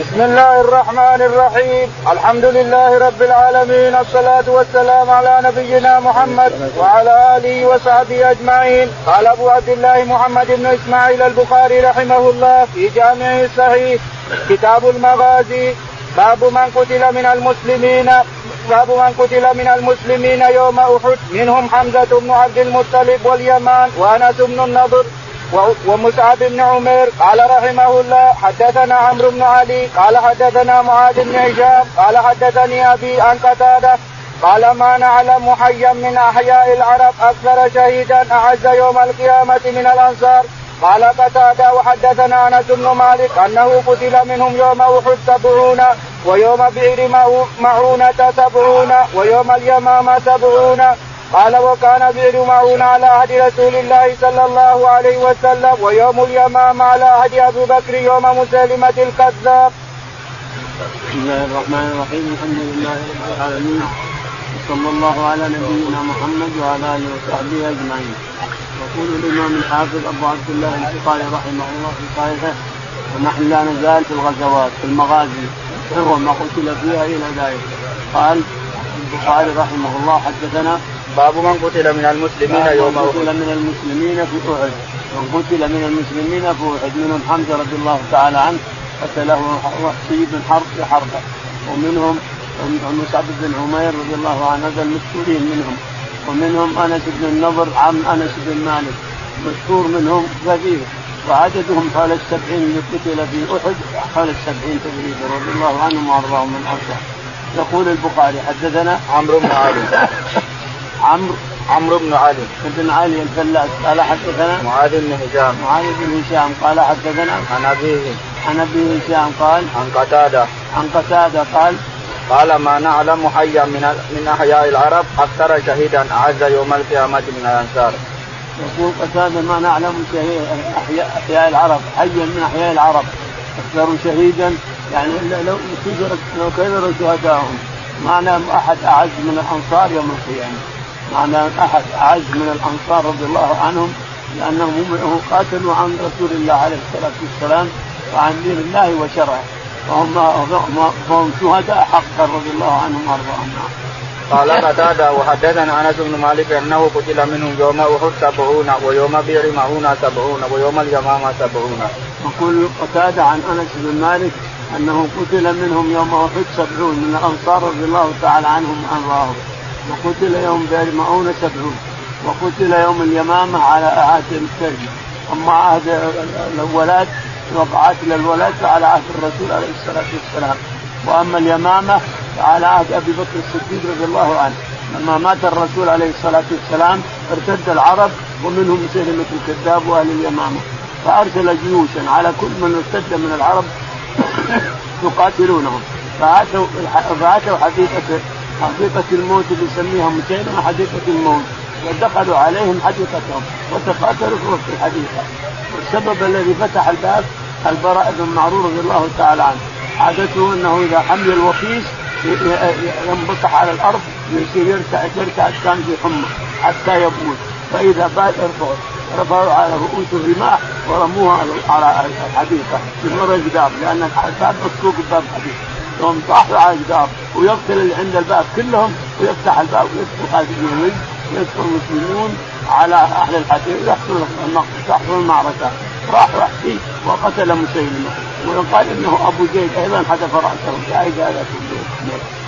بسم الله الرحمن الرحيم. الحمد لله رب العالمين الصلاة والسلام على نبينا محمد وعلى آله وصحبه أجمعين. قال أبو عبد الله محمد بن إسماعيل البخاري رحمه الله في جامعه الصحيح كتاب المغازي باب من قتل من المسلمين باب من قتل من المسلمين يوم أحد. منهم حمزة بن عبد المطلب واليمان وأنس بن النضر ومصعب بن عمير قال رحمه الله حدثنا عمرو بن علي قال حدثنا معاذ بن هشام قال حدثني أبي عن قتادة قال ما نعلم حيا من أحياء العرب أكثر شهيدا أعز يوم القيامة من الأنصار. قال قتادة وحدثنا أنس بن مالك أنه قتل منهم يوم أحد سبعون ويوم بئر معونة سبعون ويوم اليمامة سبعون قال وكان بئر معونة على عهد رسول الله صلى الله عليه وسلم ويوم اليمامة على عهد ابي بكر يوم مسلمة الكذاب. بسم الله الرحمن الرحيم الحمد لله رب العالمين وصلى الله على نبينا محمد وعلى آله وصحبه أجمعين. يقول الإمام الحافظ أبو عبد الله البخاري رحمه الله في صحيحه ونحن لا نزال في الغزوات في المغازي وما قتل فيها إلى ذلك قال البخاري رحمه الله حدثنا باب من قتل من المسلمين يوم من قتل من المسلمين في أحد. من قتل من المسلمين في أحد. منهم حمزة رضي الله تعالى عنه قتله وحشي بن حرب في حربة. ومنهم مصعب بن عمير رضي الله عنه هذا المشهورين منهم. ومنهم أنس بن النضر عم أنس بن مالك. مشهور منهم كثير. وعددهم حول السبعين اللي قتل في أحد حول السبعين تقريبا رضي الله عنهم وأرضاهم من الانصار. يقول البخاري حدثنا عمرو بن علي عمرو عمرو بن علي. بن علي الفلاس قال حدثنا؟ معاذ بن هشام. معاذ بن هشام قال حدثنا؟ عن أبيه. عن أبي هشام قال؟ عن قتادة. عن قتادة قال؟ قال ما نعلم حيا من من أحياء العرب أكثر شهيدا أعز يوم القيامة من الأنصار. يقول قتادة ما نعلم شهيد احياء أحياء العرب حيا من أحياء العرب أكثر شهيدا يعني لو كثرت لو كثر شهدائهم ما نعلم أحد أعز من الأنصار يوم القيامة. نعلم أحد أعز من الأنصار رضي الله عنهم لأنهم قاتلوا عن رسول الله عليه الصلاة والسلام وعن دين الله وشرعه. فهم فهم شهداء حقا رضي الله عنهم وأرضاهم. قال قتادة وحدثنا أنس بن مالك أنه قتل منهم يوم أحد سبعون ويوم بئر معونة سبعون ويوم اليمامة سبعون. يقول قتادة عن أنس بن مالك أنه قتل منهم يوم أحد سبعون من الأنصار رضي الله تعالى عنهم وأرضاهم. وقتل يوم بئر معونة سبعون. وقتل يوم اليمامة على عهد الكريم أما عهد الولاد وقعات للولاد فعلى عهد الرسول عليه الصلاة والسلام. وأما اليمامة فعلى عهد أبي بكر الصديق رضي الله عنه. لما مات الرسول عليه الصلاة والسلام ارتد العرب ومنهم مسلمة الكذاب وأهل اليمامة. فأرسل جيوشا على كل من ارتد من العرب يقاتلونهم. فاتوا فاتوا حديقه حديقة الموت اللي يسميها مسيلمه حديقة الموت. ودخلوا عليهم حديقتهم وتقاتلوا في وسط الحديقة. والسبب الذي فتح الباب البراء بن معرور رضي الله تعالى عنه. عادته أنه إذا حمل الوفيس ينبطح على الأرض يصير يرتع يرتع كان في حمى حتى يموت. فإذا بات ارفعوا رفعوا على رؤوس الرماح ورموها على الحديقة. بمر الجدار لأن الباب مسكوك باب الحديقه يوم طاحوا على الجدار ويقتل اللي عند الباب كلهم ويفتح الباب هذه اليمين يدخل المسلمون على أهل الحديقه يحصل تحصل المعركة. راح وحشي وقتل مسيلمة. ويقال إنه أبو زيد أيضا حذف رأسه. شاهد هذا كله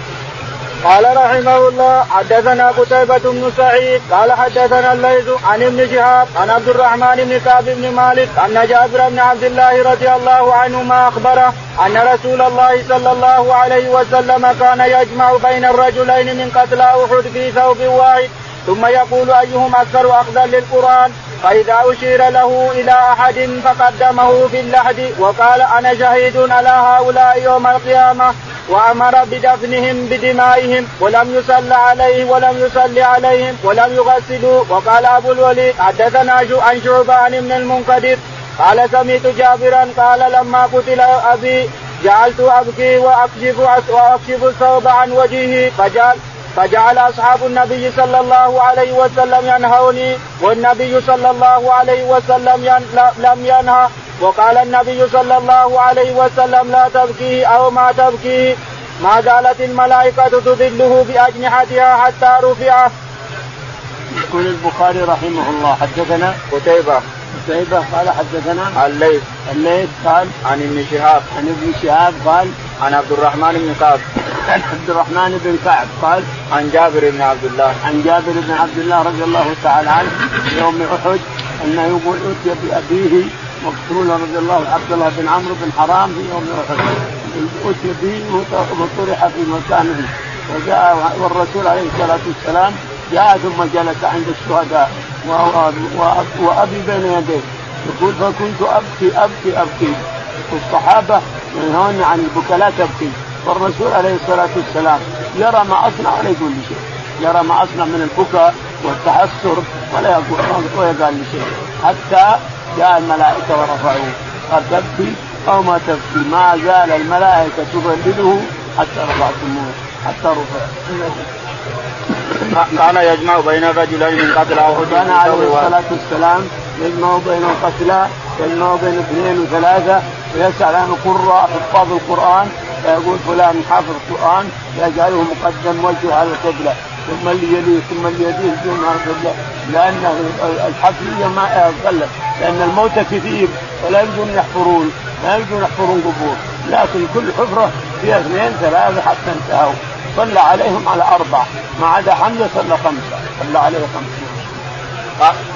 قال رحمه الله حدثنا قتيبة بن سعيد قال حدثنا الليث عن ابن شهاب عن عبد الرحمن بن كعب بن مالك أن جابر بن عبد الله رضي الله عنهما أخبره أن رسول الله صلى الله عليه وسلم كان يجمع بين الرجلين من قتلى أحد في ثوب واحد ثم يقول أيهم أكثر أخذا للقرآن فإذا أشير له إلى أحد فقدمه في اللحد وقال أنا شهيد على هؤلاء يوم القيامة. وأمر بدفنهم بدمائهم ولم يصل عليه ولم يصل عليهم ولم يغسلوا. وقال أبو الوليد حدثنا عن شعبة عن ابن المنكدر قال سمعت جابرا قال لما قتل أبي جعلت أبكي وأكشف وأكشف الثوب عن وجهه. فجعل فجعل أصحاب النبي صلى الله عليه وسلم ينهوني والنبي صلى الله عليه وسلم ين لم ينهى. وقال النبي صلى الله عليه وسلم لا تبكي أو ما تبكي. ما زالت الملائكة تذله بأجنحتها حتى رفعه. يقول البخاري رحمه الله حدثنا قتيبة. قتيبة قال حدثنا الليث. الليث قال عن ابن شهاب. عن ابن شهاب قال عن عبد الرحمن بن كعب. عن عبد الرحمن بن كعب قال عن جابر بن عبد الله. عن جابر بن عبد الله رضي الله تعالى عنه يوم أحد أنه يقول أتي بأبيه مقتولا رضي الله عبد الله بن عمرو بن حرام في يوم احد اتي به وطرح في مكانه وجاء والرسول عليه الصلاة والسلام جاء ثم جلس عند الشهداء وأبي بين يديه. يقول فكنت أبكي أبكي أبكي. والصحابه ينهون عن البكاء لا تبكي. والرسول عليه الصلاة والسلام يرى ما أصنع ولا يقول لي شيء. يرى ما أصنع من البكاء والتحسر ولا يقول ولا قال لي شيء حتى جاء الملائكة ورفعوه. قال تبكي أو ما تبكي. ما زال الملائكة تظلله حتى رفعتموه. حتى رفع كان يجمع بين الرجلين من قتلى احد كان عليه الصلاة والسلام يجمع بين القتلى يجمع بين اثنين وثلاثة ويسال عن القراء حفاظ القرآن فيقول فلان حافظ القرآن يجعله مقدم وجهه على القبلة. ثم اللي يليه ثم اللي يليه ثم على القبلة. لأن الحفريه ما يغلب لأن الموت كثير ولا يقدرون يحفرون لا يقدرون يحفرون قبور. لكن كل حفرة فيها اثنين ثلاثة حتى انتهوا. صلى عليهم على أربع ما عدا حمزة صلى خمسة صلى عليه خمسة.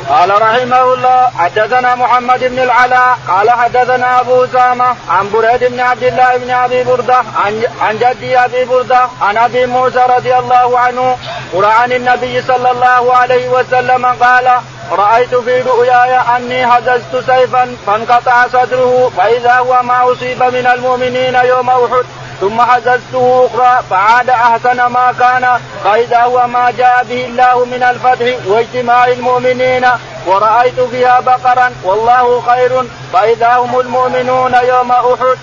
قال رحمه الله حدثنا محمد بن العلاء قال حدثنا أبو أسامة عن بريد بن عبد الله بن أبي بردة عن عن جدي أبي بردة عن أبي موسى رضي الله عنه وعن النبي صلى الله عليه وسلم قال رأيت في رؤياي أني هززت سيفا فانقطع صدره فإذا هو ما أصيب من المؤمنين يوم أحد ثم حززته أخرى فعاد أحسن ما كان فإذا هو ما جاء به الله من الفتح واجتماع المؤمنين ورأيت فيها بقرا والله خير فإذا هم المؤمنون يوم أحد.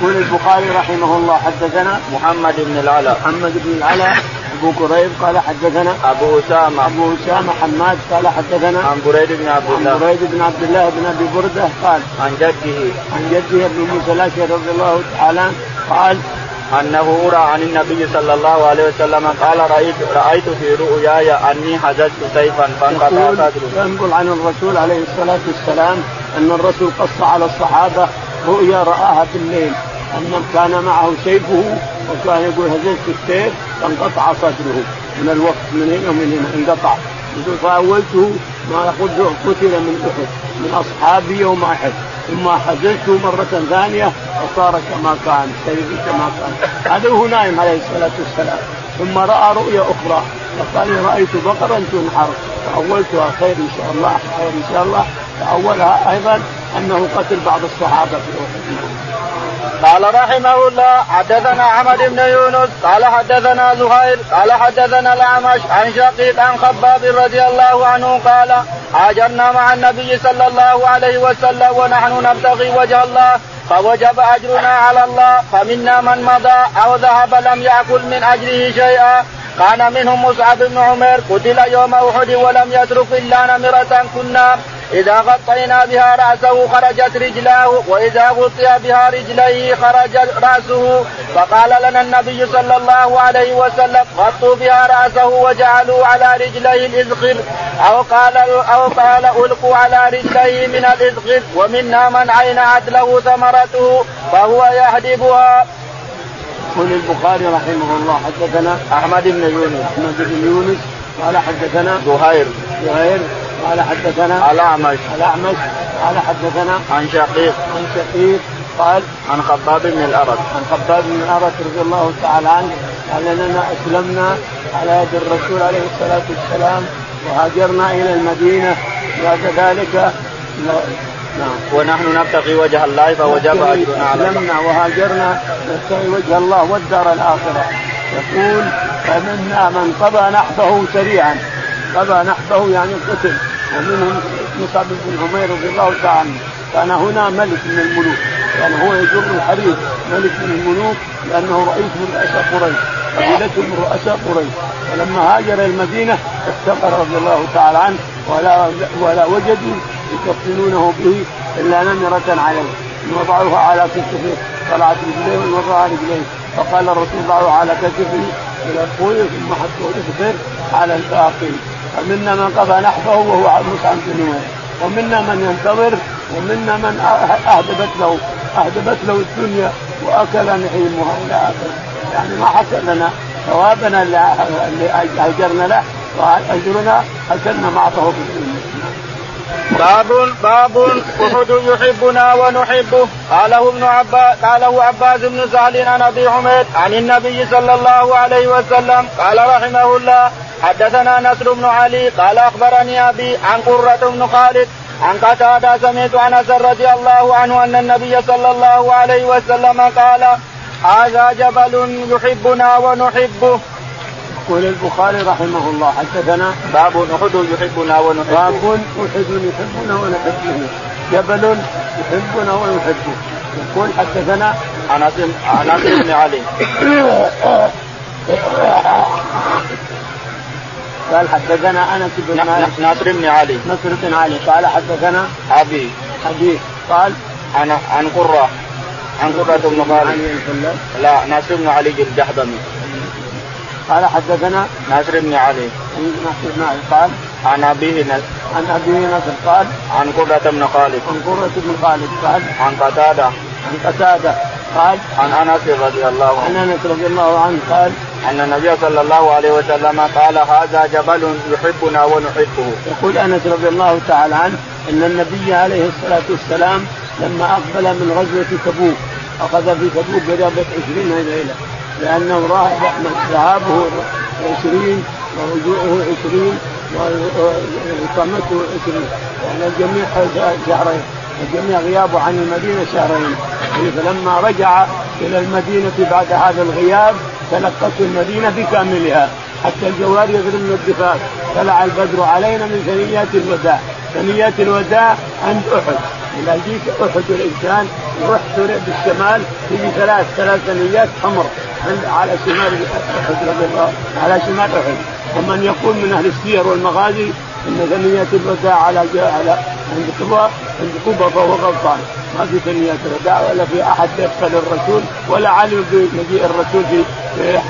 يقول البخاري رحمه الله حدثنا محمد بن العلاء. محمد بن العلاء أبو كريب قال حدثنا أبو أسامة. أبو أسامة حماد قال حدثنا عن بريد بن عبد الله. عن بريد بن عبد الله بن أبي بردة قال عن جده. عن جده ابن موسى الأشعري رضي الله تعالى قال أنه راى عن النبي صلى الله عليه وسلم قال رايت رأيت في رؤياي أني هززت سيفا فانقطع صدره. ينقل عن الرسول عليه الصلاة والسلام أن الرسول قص على الصحابة رؤيا رآها في الليل. أن كان معه سيفه وكان يقول هززت السيف فانقطع صدره. من الوقت من هنا ومن هنا انقطع. يقول فأولته ما قتل من أحد من أصحابي يوم أحد. ثم حززته مرة ثانية وصار كما كان سيفي كما كان. هذا هو نايم عليه الصلاة والسلام. ثم رأى رؤيا أخرى فقال رأيت بقرا تنحر. فأولتها خير إن شاء الله خير إن شاء الله. فأولها أيضا أنه قتل بعض الصحابة في أحد. قال رحمه الله حدثنا أحمد بن يونس قال حدثنا زهير قال حدثنا الأعمش عن شقيق عن خباب رضي الله عنه قال هاجرنا مع النبي صلى الله عليه وسلم ونحن نبتغي وجه الله فوجب أجرنا على الله فمنا من مضى أو ذهب لم يأكل من أجره شيئا. كان منهم مصعب بن عمر قتل يوم أحد ولم يترك إلا نمرة كنا. إذا غطينا بها رأسه خرجت رجلاه وإذا غطي بها رجليه خرج رأسه. فقال لنا النبي صلى الله عليه وسلم غطوا بها رأسه وجعلوا على رجليه الإذخر. أو قال أو قال ألقوا على رجليه من الإذخر ومنا من أينعت له ثمرته فهو يهدبها. يقول البخاري رحمه الله حدثنا أحمد بن يونس أحمد بن يونس قال حدثنا زهير. زهير قال حدثنا الاعمش الاعمش قال حدثنا عن شقيق. عن شقيق. قال عن خباب بن الارت عن خباب بن الارت رضي الله تعالى عنه قال اننا أسلمنا على يد الرسول عليه الصلاة والسلام وهاجرنا إلى المدينة. وكذلك نعم. ونحن نبتغي وجه الله فوجب أجرنا على أسلمنا وهاجرنا نبتغي وجه الله والدار الآخرة. يقول فمنا من قضى نحبه سريعا. قضى نحبه يعني قتل ومنهم مصعب بن عمير رضي الله تعالى عنه. كان هنا ملك من الملوك. كان هو يجر الحرير. ملك من الملوك لأنه رئيس من رؤساء قريش. قبيلته من رؤساء قريش. فلما هاجر المدينة افتقر رضي الله تعالى عنه. ولا ولا وجدوا يكفنونه به إلا نمرة عليه. وضعوها على كتفه. طلعت رجليه ووضعها رجليه. فقال الرسول ضعوها على كتفه إلى الطول ثم حطوا الاخبر على الباقي. فمنا من قضى نحبه وهو مصعب بن نوير ومنا من ينتظر ومنا من اهدبت له اهدبت له الدنيا واكل نعيمها إلى اخره يعني ما حصل لنا ثوابنا اللي اجرنا له واجرنا اكلنا معطه في الدنيا باب باب أحد يحبنا ونحبه قاله ابن عباس قاله عباس بن سهل عن أبي حميد عن النبي صلى الله عليه وسلم قال رحمه الله حدثنا نصر بن علي قال أخبرني أبي عن قرة بن خالد عن قتادة سمعت أنس رضي الله عنه أن النبي صلى الله عليه وسلم قال هذا جبل يحبنا ونحبه. يقول البخاري رحمه الله حدثنا باب أحد يحبنا ونحبه. باب أحد يحبنا ونحبه. جبل يحبنا ونحبه. يقول حدثنا انس انس بن علي. قال حدثنا أنس بن مالك. ناصر بن علي. نصر بن علي. قال حدثنا أبي. أبي. قال عن عن قره عن قرة بن خالد لا ناصر بن علي الجحدمي قال حدثنا ناصر بن علي. ناصر بن علي قال عن أبيه عن أبيه نصر قال عن قرة بن خالد. عن قرة بن خالد قال عن قتادة. عن قتادة قال عن أنس رضي الله عنه. عن أنس رضي الله عنه قال أن النبي صلى الله عليه وسلم قال هذا جبل يحبنا ونحبه. يقول أنس رضي الله تعالى عنه إن النبي عليه الصلاة والسلام لما أقبل من غزوة تبوك أخذ في تبوك قرابه 20 ليله لأنه راح ذهابه 20 ورجوعه 20 واقامته 20 يعني الجميع شهرين. الجميع غيابه عن المدينة شهرين. فلما رجع إلى المدينة بعد هذا الغياب تلقته المدينة بكاملها. حتى الجوار يضربن الدفاع. طلع البدر علينا من ثنيات الوداع. ثنيات الوداع عند أحد. اذا جيت أحد الإنسان يروح بالشمال تجي ثلاث ثلاث ثنيات حمر على شمال أحد رضي الله على شمال أحد. ومن يقول من أهل السير والمغازي إن ثنيات الوداع على على عند قبى عند قبى فهو غلطان. ما في ثنيات الوداع ولا في أحد يقتل الرسول ولا علم بمجيء الرسول في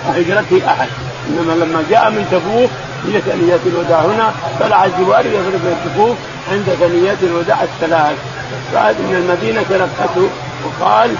هجرته أحد. إنما لما جاء من تبوك هي ثنيات الوداع هنا طلع الجواري يضرب الكفوف عند ثنيات الوداع الثلاث. قال ان المدينة تلقته وقال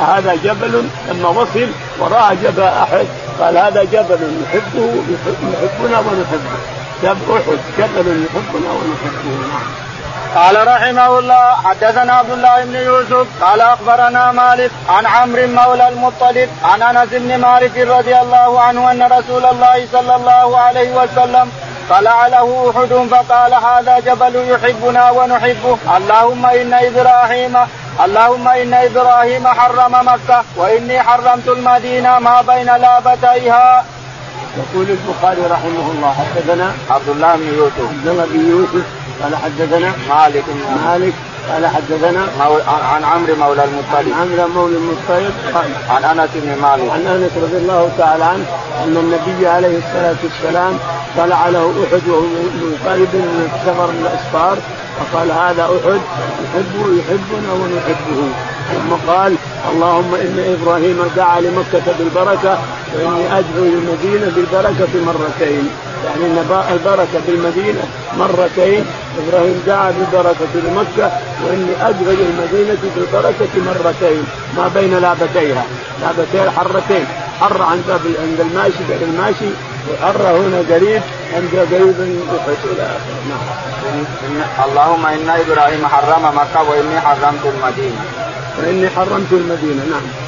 هذا جبل لما وصل وراى جبل أحد. قال هذا جبل نحبه يحبنا ونحبه. جبل أحد جبل يحبنا ونحبه نعم. قال رحمه الله حدثنا عبد الله بن يوسف قال أخبرنا مالك عن عمرو مولى المطلب عن أنس بن مالك رضي الله عنه أن رسول الله صلى الله عليه وسلم طلع له أحد فقال هذا جبل يحبنا ونحبه. اللهم إن إبراهيم اللهم إن إبراهيم حرم مكة وإني حرمت المدينة ما بين لابتيها. يقول البخاري رحمه الله حدثنا عبد الله بن يوسف. عبد الله بن يوسف قال حدثنا مالك. مالك قال حدثنا عن عمرو مولى المطلب. عن عمرو مولى المطلب قال عن أنس بن مالك. عن أنس رضي الله تعالى عنه أن النبي عليه الصلاة والسلام طلع له أحد وهو قريب من من الاسفار فقال هذا أحد يحبه يحبنا ونحبه. ثم قال اللهم إن إبراهيم دعا لمكة بالبركة واني أدعو للمدينة بالبركة مرتين. يعني البركة بالمدينة مرتين إبراهيم دعا بالبركة لمكه وإني ادعو للمدينه بالبركه مرتين ما بين لابتيها لابتيها حرتين حر عند باب عند الماشي بين الماشي وحر هنا قريب عند قريب احد إلى آخره نعم. اللهم إن إبراهيم حرم مكة وإني حرمت المدينة. وإني حرمت المدينة نعم.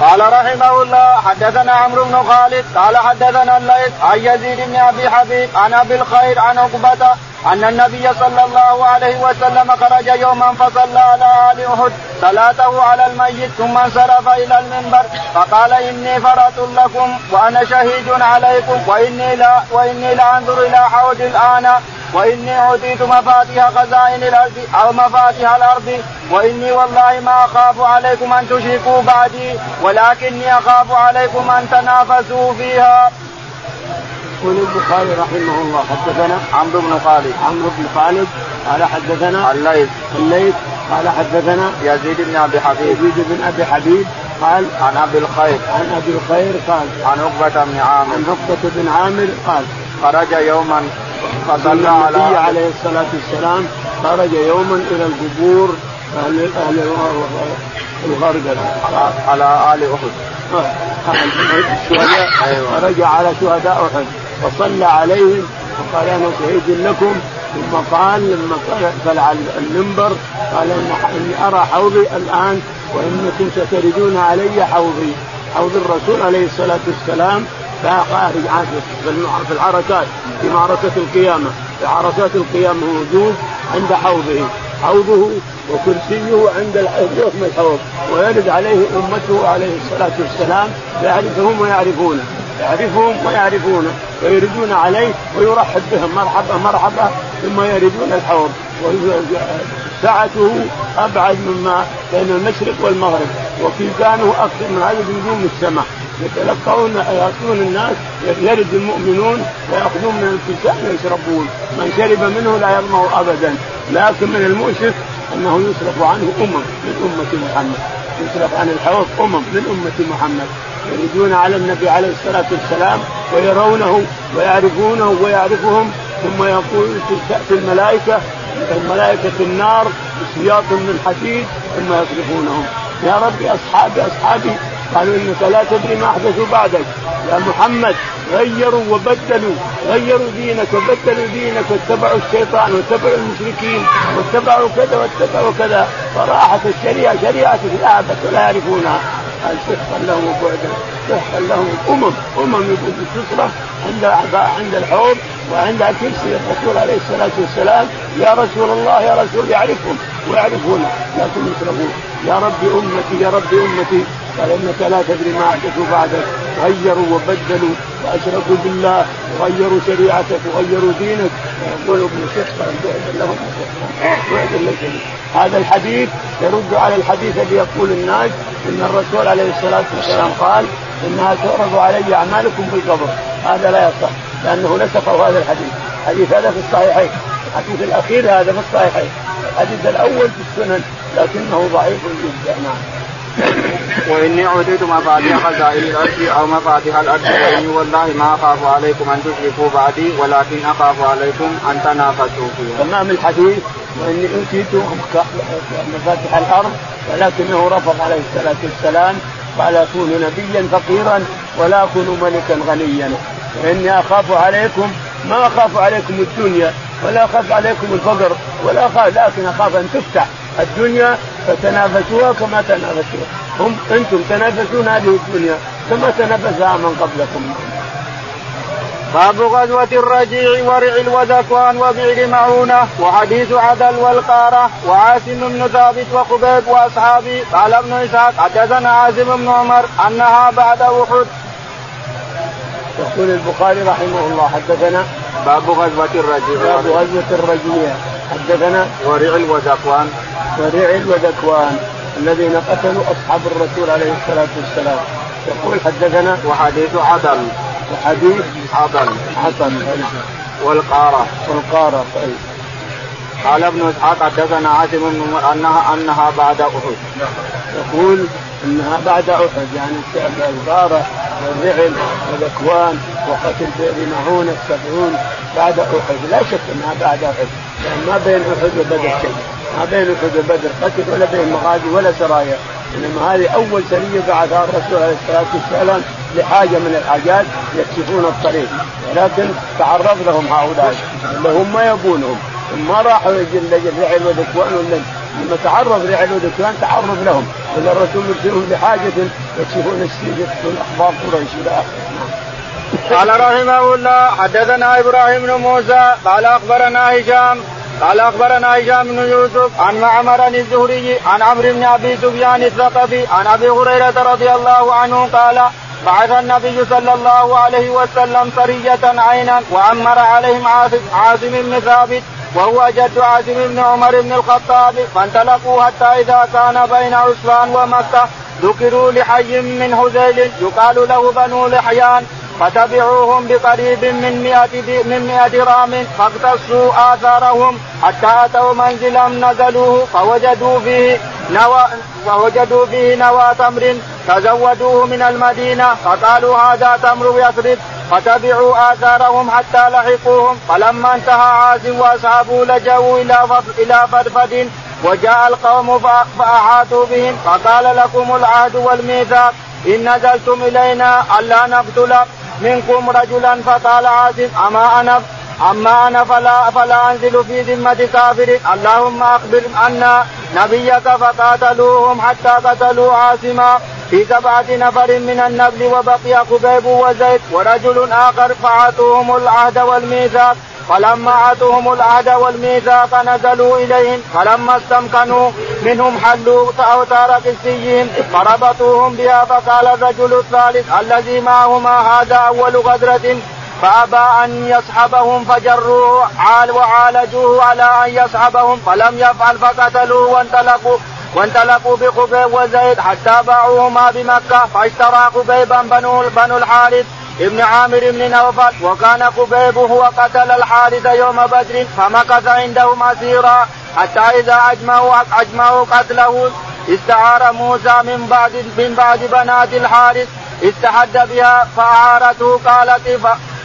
قال رحمه الله حدثنا عمرو بن خالد قال حدثنا الليث عن يزيد بن أبي حبيب عن أبي الخير عن عقبة أن النبي صلى الله عليه وسلم خرج يوما فصلى على آل أحد صلاته على الميت ثم انصرف إلى المنبر فقال إني فرط لكم وأنا شهيد عليكم وإني لا وإني لانظر إلى حوض الآن. وإني أوتيت مفاتيح خزائن الأرض أو مفاتيح الأرض وإني والله ما أخاف عليكم أن تشركوا بعدي ولكني أخاف عليكم أن تنافسوا فيها. يقول البخاري رحمه الله حدثنا عمرو بن خالد. عمرو بن خالد قال حدثنا الليث. الليث قال حدثنا يزيد بن أبي حبيب. يزيد بن أبي حبيب قال عن أبي الخير. عن أبي الخير قال عن عقبة بن عامر. عن عقبة بن عامر قال خرج يوما فصلى على النبي عليه الصلاة والسلام خرج يوما إلى القبور أهل أهل الغرقد على آل أحد. الشهداء أيوة. خرج على شهداء أحد. وصلى عليهم وقال أنا شهيد لكم. ثم قال لما طلع المنبر قال إني أرى حوضي الآن وإنكم ستردون علي حوضي. حوض الرسول عليه الصلاة والسلام خارج في العركات في معركه القيامة. في عركات القيامة موجود عند حوضه. حوضه وكرسيه عند يوم الحوض. ويرد عليه أمته عليه الصلاة والسلام يعرفهم ويعرفونه. يعرفهم ويعرفونه. ويردون عليه ويرحب بهم مرحبا مرحبا ثم يردون الحوض. سعته أبعد مما بين المشرق والمغرب. وكيزانه أكثر من عدد نجوم السماء. يتلقون يأتون الناس يرد المؤمنون ويأخذون من الكيسان ويشربون. من شرب منه لا يظمأ ابدا. لكن من المؤسف أنه يصرف عنه أمم من أمة محمد. يصرف عن الحوض أمم من أمة محمد. يردون على النبي عليه الصلاة والسلام ويرونه ويعرفونه ويعرفهم ثم يقول تاتي الملائكة الملائكة النار بسياط من حديد ثم يصرفونهم. يا ربي أصحابي أصحابي قالوا انك لا تدري ما أحدثوا بعدك. يا محمد غيروا وبدلوا غيروا دينك وبدلوا دينك واتبعوا الشيطان واتبعوا المشركين واتبعوا كذا واتبعوا كذا. فراحت الشريعة شريعة ذهبت ولا يعرفونها. قال سحقا لهم وبعدا سحقا لهم. أمم أمم تصرف عند عند الحوض. وعند كرسي الرسول عليه الصلاة والسلام يا رسول الله يا رسول يعرفهم ويعرفونه لكن يشربون يا رب أمتي يا رب أمتي قال انك لا تدري ما احدثوا بعدك غيروا وبدلوا وأشركوا بالله وغيروا شريعتك وغيروا دينك. ويقول ابن شيخ لهم هذا الحديث يرد على الحديث الذي يقول الناس إن الرسول عليه الصلاة والسلام قال إنها تعرض علي أعمالكم في القبر هذا لا يصح لأنه نسخه هذا الحديث. الحديث هذا في الصحيحين. الحديث الأخير هذا في الصحيحين. الحديث الأول في السنن لكنه ضعيف جدا. نعم. وإني اوتيت مفاتيح خزائن الأرض أو مفاتيح الأرض وإني والله ما أخاف عليكم أن تشركوا بعدي ولكن أخاف عليكم أن تنافسوا فيها. تمام الحديث. وإني أوتيت مفاتيح الأرض ولكنه رفض عليه الصلاة والسلام قال اكون نبيا فقيرا. ولا اكون ملكا غنيا. واني أخاف عليكم ما أخاف عليكم الدنيا ولا أخاف عليكم الفقر ولا أخاف لكن أخاف أن تفتح الدنيا فتنافسوها كما تنافسوها هم أنتم تنافسون هذه الدنيا كما تنافسها من قبلكم. باب غزوة الرجيع ورع وذكوان وبئر معونة وحديث عدل والقارة وعاصم بن ثابت وخبيب وأصحابه قال ابن إسحاق حدثنا عاصم بن عمر أنها بعد أحد يقول البخاري رحمه الله حدثنا باب غزوة الرجيع باب غزوة الرجيع حدثنا ورعل وذكوان ورعل وذكوان الذين قتلوا أصحاب الرسول عليه الصلاة والسلام. يقول حدثنا وحديث عدل. وحديث عدل. عدل. والقارة. والقارة طيب. قال ابن إسحاق حدثنا عاصم بن انها أنها بعد أحد. يقول أنها بعد أحد يعني الغاره والرعل والاكوان وقتل بئر معونه السبعون بعد أحد. لا شك أنها بعد أحد. يعني ما بين أحد وبدر شيء. ما بين أحد وبدر قتل ولا بين مغازي ولا سرايا. إنما هذه أول سريه بعثها الرسول عليه الصلاة والسلام لحاجة من الحاجات يكشفون الطريق. ولكن تعرض لهم هؤلاء. اللي هم ما يبونهم. ما راحوا الرعل والذكوان ولا لما تعرض رعل وذكوان تعرض لهم. إذا الرسول يرسلهم لحاجة يكشفون يكشفون أخبار قريش إلى قال رحمه الله حدثنا إبراهيم بن موسى قال أخبرنا هشام قال أخبرنا هشام بن يوسف عن معمر الزهري عن عمرو بن أبي سفيان الثقفي عن أبي هريرة رضي الله عنه قال بعث النبي صلى الله عليه وسلم سرية عينا وأمر عليهم عاصم بن ثابت وهو جد عاصم بن عمر بن الخطاب فانطلقوا حتى إذا كان بين عسفان ومكة ذكروا لحي من هذيل يقال له بنو لحيان فتبعوهم بقريب من مئة من مئة رام فاقتصوا آثارهم حتى أتوا منزلا نزلوه فوجدوا فيه نوى فوجدوا فيه نوى تمر تزودوه من المدينة فقالوا هذا تمر يثرب فتبعوا آثارهم حتى لحقوهم. فلما انتهى عازم وأصحابه لجأوا إلى إلى فدفد وجاء القوم فأحاطوا بهم. فقال لكم العهد والميثاق. إن نزلتم إلينا ألا نقتل منكم رجلا. فقال عازم أما أنا أما أنا فلا فلا أنزل في ذمة كافر. اللهم أخبر أن نبيك فقاتلوهم حتى قتلوا عاصما في سبعة نفر من النبل وبقي خبيب وزيد ورجل آخر فعاتوهم العهد والميثاق. فلما عاتوهم العهد والميثاق نزلوا إليهم. فلما استمكنوا منهم حلوا أوتار قسيهم فربطوهم بها فقال الرجل الثالث الذي معهما هذا أول غدرة فأبى أن يصحبهم فجروه عال وعالجوه على أن يصحبهم فلم يفعل فقتلوه وانطلقوا وانطلقوا بخبيب وزيد حتى باعوهما بمكة فاشترى خبيبا بنو, بنو الحارث ابن عامر بن نوفل وكان خبيب هو قتل الحارث يوم بدر فمكث عندهم اسيرا حتى إذا اجمعوا أجمعوا قتله استعار موسى من بعد من بعد بنات الحارث استحد بها فأعارته قالت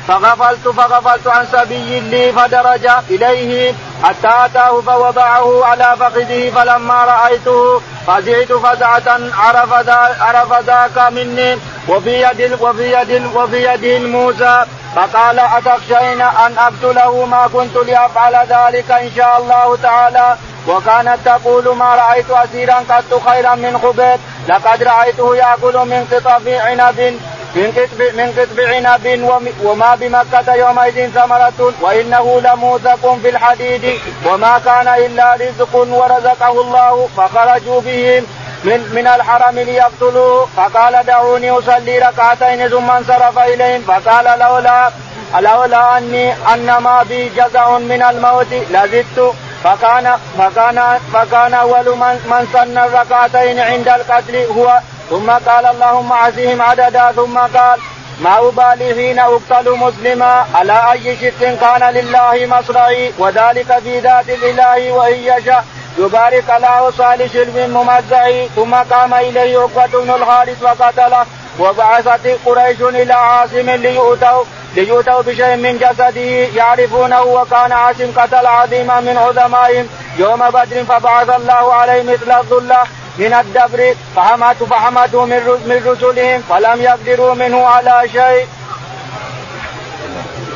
فغفلت فغفلت عن سبي لي فدرج إليه حتى أتاه فوضعه على فخذه فلما رأيته فزعت فزعة عرف عرف ذاك مني وفي يد وفي يد وفي يده موسى فقال أتخشين أن اقتله ما كنت لأفعل ذلك إن شاء الله تعالى؟ وكانت تقول ما رأيت أسيرا قط خيرا من خبيب لقد رأيته يأكل من قطف عنب من قطب من قطب عنب وما بمكة يومئذ ثمرة وإنه لموثق في الحديد وما كان إلا رزق ورزقه الله فخرجوا بهم من من الحرم ليقتلوه. فقال دعوني أصلي ركعتين ثم انصرف إليهم. فقال لولا لولا اني انما بي جزع من الموت لزدت. فكان فكان فكان أول من من سن الركعتين عند القتل هو ثم قال اللهم عزهم عددا ثم قال ما أبالي حين أقتل مسلما على أي شق كان لله مصرعي وذلك في ذات الإله وإن يشاء. يبارك له صالح ممزع ثم قام إليه عقبة بن الحارث وقتله وبعثت قريش إلى عاصم ليؤتوا ليؤتوا بشيء من جسده يعرفونه وكان عاصم قتل عظيما من عظمائهم. يوم بدر فبعث الله عليه مثل الظلة من الدبر فحمته فحمته من رسلهم فلم يقدروا منه على شيء.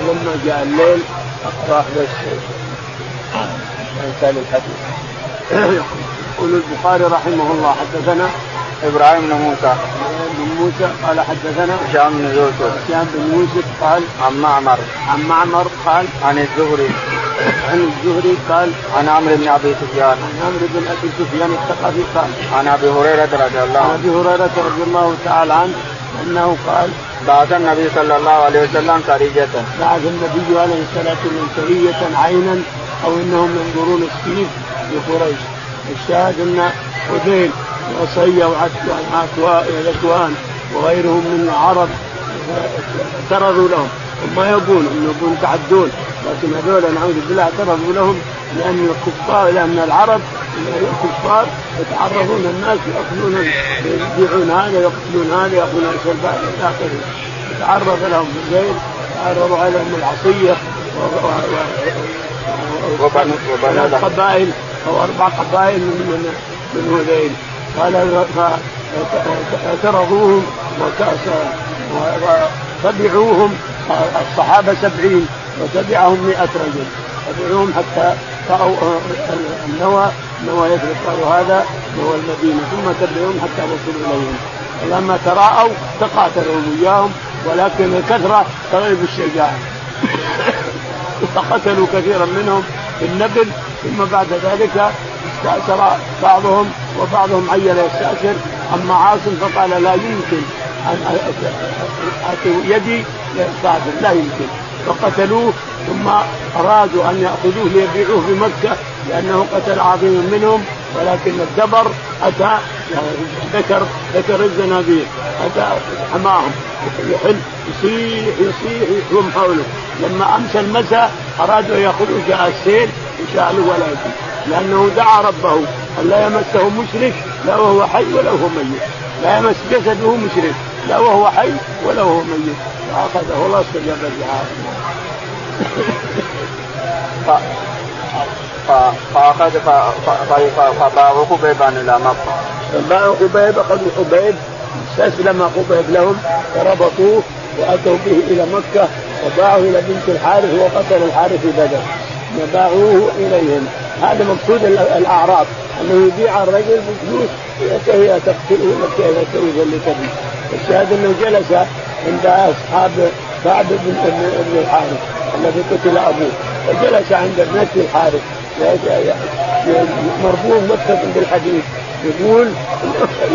لما جاء الليل راح بس. إنسان الحديث. يقول البخاري رحمه الله حدثنا إبراهيم بن موسى. بن موسى قال حدثنا هشام بن يوسف. هشام بن يوسف قال عن معمر. عن معمر قال عن الزهري. عن الزهري قال عن عمرو بن أبي سفيان. عن عمرو بن أبي سفيان الثقفي قال عن أبي هريرة رضي الله عنه. عن أبي هريرة رضي الله تعالى عنه أنه قال بعث النبي صلى الله عليه وسلم سرية بعث النبي عليه الصلاة والسلام سرية عينا أو إنهم ينظرون السيف لقريش. الشاهد أن حذيل وصية وعكوان وغيرهم من العرب اعترضوا لهم. وما يبون انه يبون يتعدون. لكن هذول نعوذ بالله اعترضوا لهم لأن الكفار لأن العرب الكفار يتعرضون الناس يأكلون يبيعون هذا يقتلون هذا ياخذون الشربات إلى آخره. تعرض لهم الليل تعرضوا عليهم العصية وبنو قبائل أو أربع قبائل من من هذيل. قال اعترضوهم وتبعوهم الصحابة سبعين وتبعهم مئة رجل. تبعوهم حتى رأوا النوى نوى يثرب قالوا هذا نوى المدينة ثم تبعوهم حتى وصلوا إليهم. فلما تراءوا تقاتلوا وياهم ولكن الكثرة تغلب الشجاعة. فقتلوا كثيرا منهم في النبل ثم بعد ذلك استأثر بعضهم وبعضهم عين يستأثر. أما عاصم فقال لا يمكن أن أعطي يدي لا يمكن. فقتلوه ثم أرادوا أن يأخذوه ليبيعوه في مكة لأنه قتل عظيم منهم ولكن الدبر أتى ذكر ذكر الزنابير أتى حماهم. يحل يصيح يصيح يحوم حوله. لما أمسى المساء أرادوا ياخذوا جاء السيل وشالوا ولا يجي لأنه دعا ربه أن لا يمسه مشرك لا وهو حي ولا هو ميت. لا يمس جسده مشرك لا وهو حي ولا هو ميت. فأخذه الله استجاب الدعاء فاخذ فباعوا خبيبا إلى مكة. فباعوا خبيب اخذوا خبيب استسلم خبيب لهم فربطوه وأتوا به إلى مكة وباعوه إلى بنت الحارث وقتل الحارث في بدر. باعوه إليهم. هذا مقصود الاعراب أنه يبيع الرجل بفلوس هي تقتله وكيف يذلك به الشاهد أنه جلس عند أصحاب سعد بن ابن الحارث الذي قتل أبوه. فجلس عند ابنته الحارث. مربوط مكتب بالحديد يقول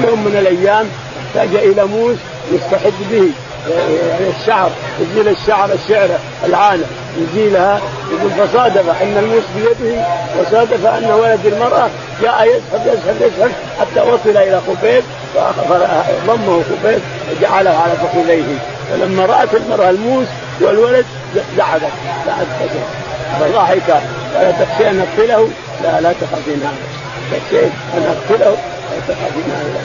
يوم من الأيام احتاج إلى موس يستحد به. الشعر يزيل الشعر الشعره العانه يزيلها يقول فصادف أن الموس بيده وصادف أن ولد المرأة جاء يزحف يزحف يزحف حتى وصل إلى خبيب فضمه خبيب وجعله على فخذيه. فلما رأت المرأة الموس والولد زعلت زعلت فضحك قال تخشى أن اقتله؟ لا لا تخافين هذا تخشى أن اقتله لا تخافين هذا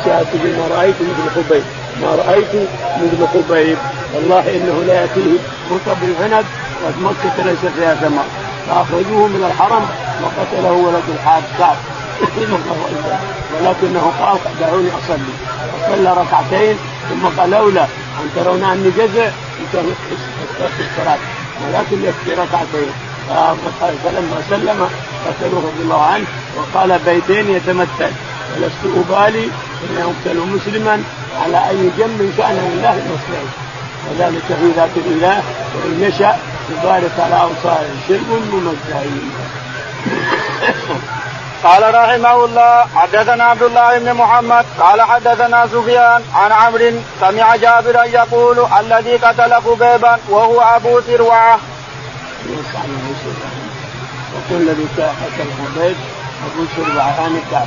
الشاهد ما رايت مثل خبيب ما رأيت مثل خبيب والله إنه لا يأتيه رطب العنب ومكه ليس فيها ثمر فأخرجوه من الحرم وقتله ولد الحاج كعب ولكنه قال دعوني أصلي. صلى ركعتين ثم قال لولا أن ترون أني جزع الصلاة. ولكن يكفي ركعتين. فلما سلم قتلوه رضي الله عنه وقال بيتين يتمثل ولست أبالي ان يقتل مسلما. على أي جنب كان لله المصلحه وذلك في ذات الإله وإن يشاء يبارك على اوصال شرب ممزعين قال رحمه الله حدثنا عبد الله بن محمد قال حدثنا سفيان عن عمرو سمع جابرا يقول الذي قتل خبيبا وهو أبو سروعه. يقول الذي قتل خبيب أبو سروعه عن الكعب.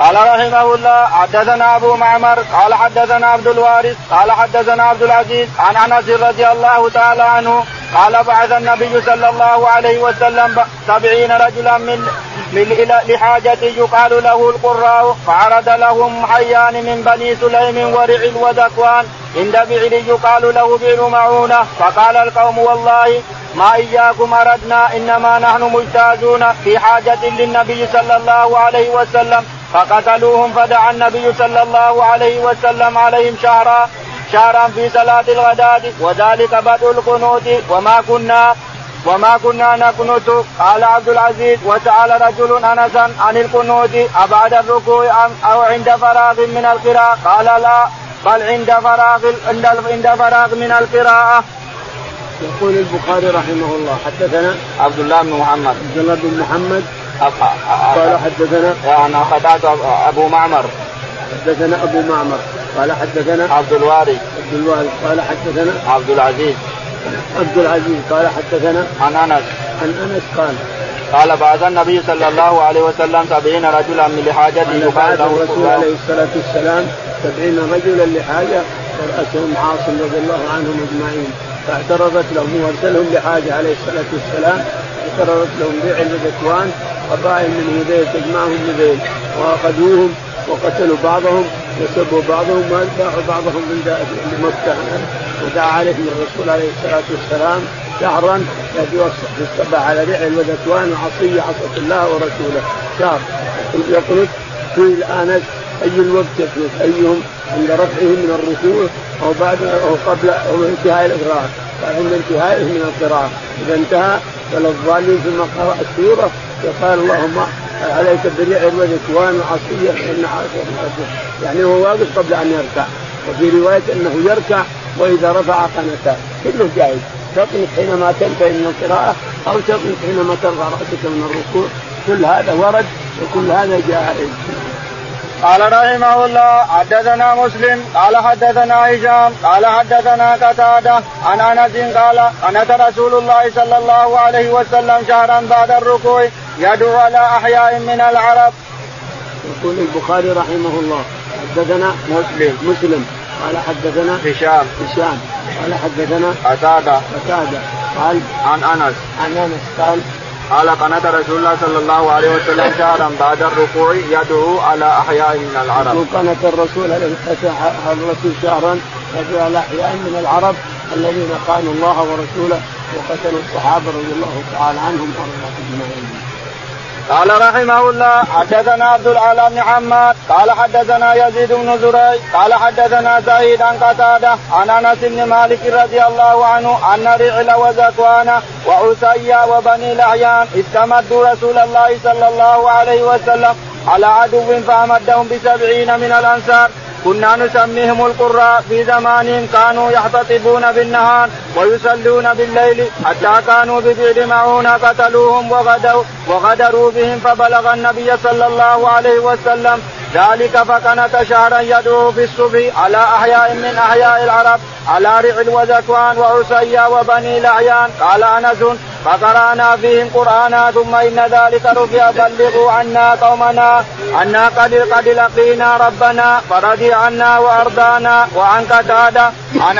قال رحمه الله حدثنا أبو معمر قال حدثنا عبد الوارث قال حدثنا عبد العزيز عن أنس رضي الله تعالى عنه قال بعث النبي صلى الله عليه وسلم سبعين رجلا من لحاجة يقال له القراء فعرض لهم حيان من بني سليم ورع وذكوان عند بعل يقال له بعل معونة فقال القوم والله ما إياكم أردنا إنما نحن مجتازون في حاجة للنبي صلى الله عليه وسلم فقتلوهم فدعا النبي صلى الله عليه وسلم عليهم شهرا شهرا في صلاة الغداة وذلك بدء القنوت وما كنا وما كنا نقنط قال عبد العزيز وسأل رجل أنسا عن القنوت أبعد الركوع أو عند فراغ من القراءة؟ قال لا بل عند فراغ عند فراغ من القراءة. يقول البخاري رحمه الله حدثنا عبد الله بن محمد. عبد الله بن محمد قال حدثنا أنا قطعت أبو معمر. حدثنا أبو معمر. قال حدثنا عبد الوارث عبد الوارث قال حدثنا عبد العزيز. عبد العزيز. قال حدثنا عن أنس. عن أنس قال قال بعث النبي صلى الله عليه وسلم سبعين رجلا من لحاجته يقال له الرسول عليه الصلاة والسلام سبعين رجلا لحاجة ورأسهم عاصم رضي الله عنهم أجمعين. فاعترضت لهم وأرسلهم لحاجة عليه الصلاة والسلام اعترضت لهم بيع الذكوان قبائل من هذيل تجمعهم هذيل وأخذوهم وقتلوا بعضهم وسبوا بعضهم وذبحوا بعضهم عند مكة. ودعا عليهم الرسول عليه الصلاة والسلام شهرا يصبح على رعل وذكوان وعصيه عصت الله ورسوله. شهر. يقنط في الانس أي الوقت يقنط أيهم عند رفعه من الركوع أو بعد أو قبل أو انتهاء الاقرار عند انتهائه من القراءه إذا انتهى فللظالمين ثم قرأ السورة فقال اللهم عليك بريع وذكوان وعصيه فان يعني هو واقف قبل أن يركع. وفي رواية أنه يركع وإذا رفع قنتا كله جائز تقنط حينما تنتهي من القراءة أو تقنط حينما ترفع رأسك من الركوع. كل هذا ورد وكل هذا جائز. قال رحمه الله حدثنا مسلم قال حدثنا هشام قال حدثنا قتادة عن أنس قال قنت رسول الله صلى الله عليه وسلم شهرا بعد الركوع يدعو على أحياء من العرب. يقول البخاري رحمه الله حدثنا مسلم. مسلم. قال حدثنا هشام. هشام. قال حدثنا قتادة. قتادة. قال عن أنس. عن أنس. قال قال قنات رسول الله صلى الله عليه وسلم شهرا بعد الركوع يدعو على أحياء من العرب. قنت الرسول الرسول شهرا يدعو على أحياء من العرب الذين خانوا الله ورسوله وقتلوا الصحابة رضي الله تعالى عنهم أجمعين. قال رحمه الله حدثنا عبد العالى بن حماد قال حدثنا يزيد بن زريع قال حدثنا سعيد عن قتادة عن أنس بن مالك رضي الله عنه أن رعل وزكوان وعسيا وبني الاعيان استمدوا رسول الله صلى الله عليه وسلم على عدو فأمدهم بسبعين من الأنصار. كنا نسميهم القراء في زمان كانوا يحتطبون بالنهار ويصلون بالليل حتى كانوا ببعد معونة قتلوهم وغدوا وغدروا بهم فبلغ النبي صلى الله عليه وسلم ذلك فكانت شهرا يدعو في الصبح على أحياء من أحياء العرب على رعل وزكوان وعسيا وبني الاعيان قال أنس فقرأنا فيهم قرآنا ثم إن ذلك رفع بلغوا عنا قومنا عنا قد قد لقينا ربنا فرضي عنا وأرضانا وعن قتاده عن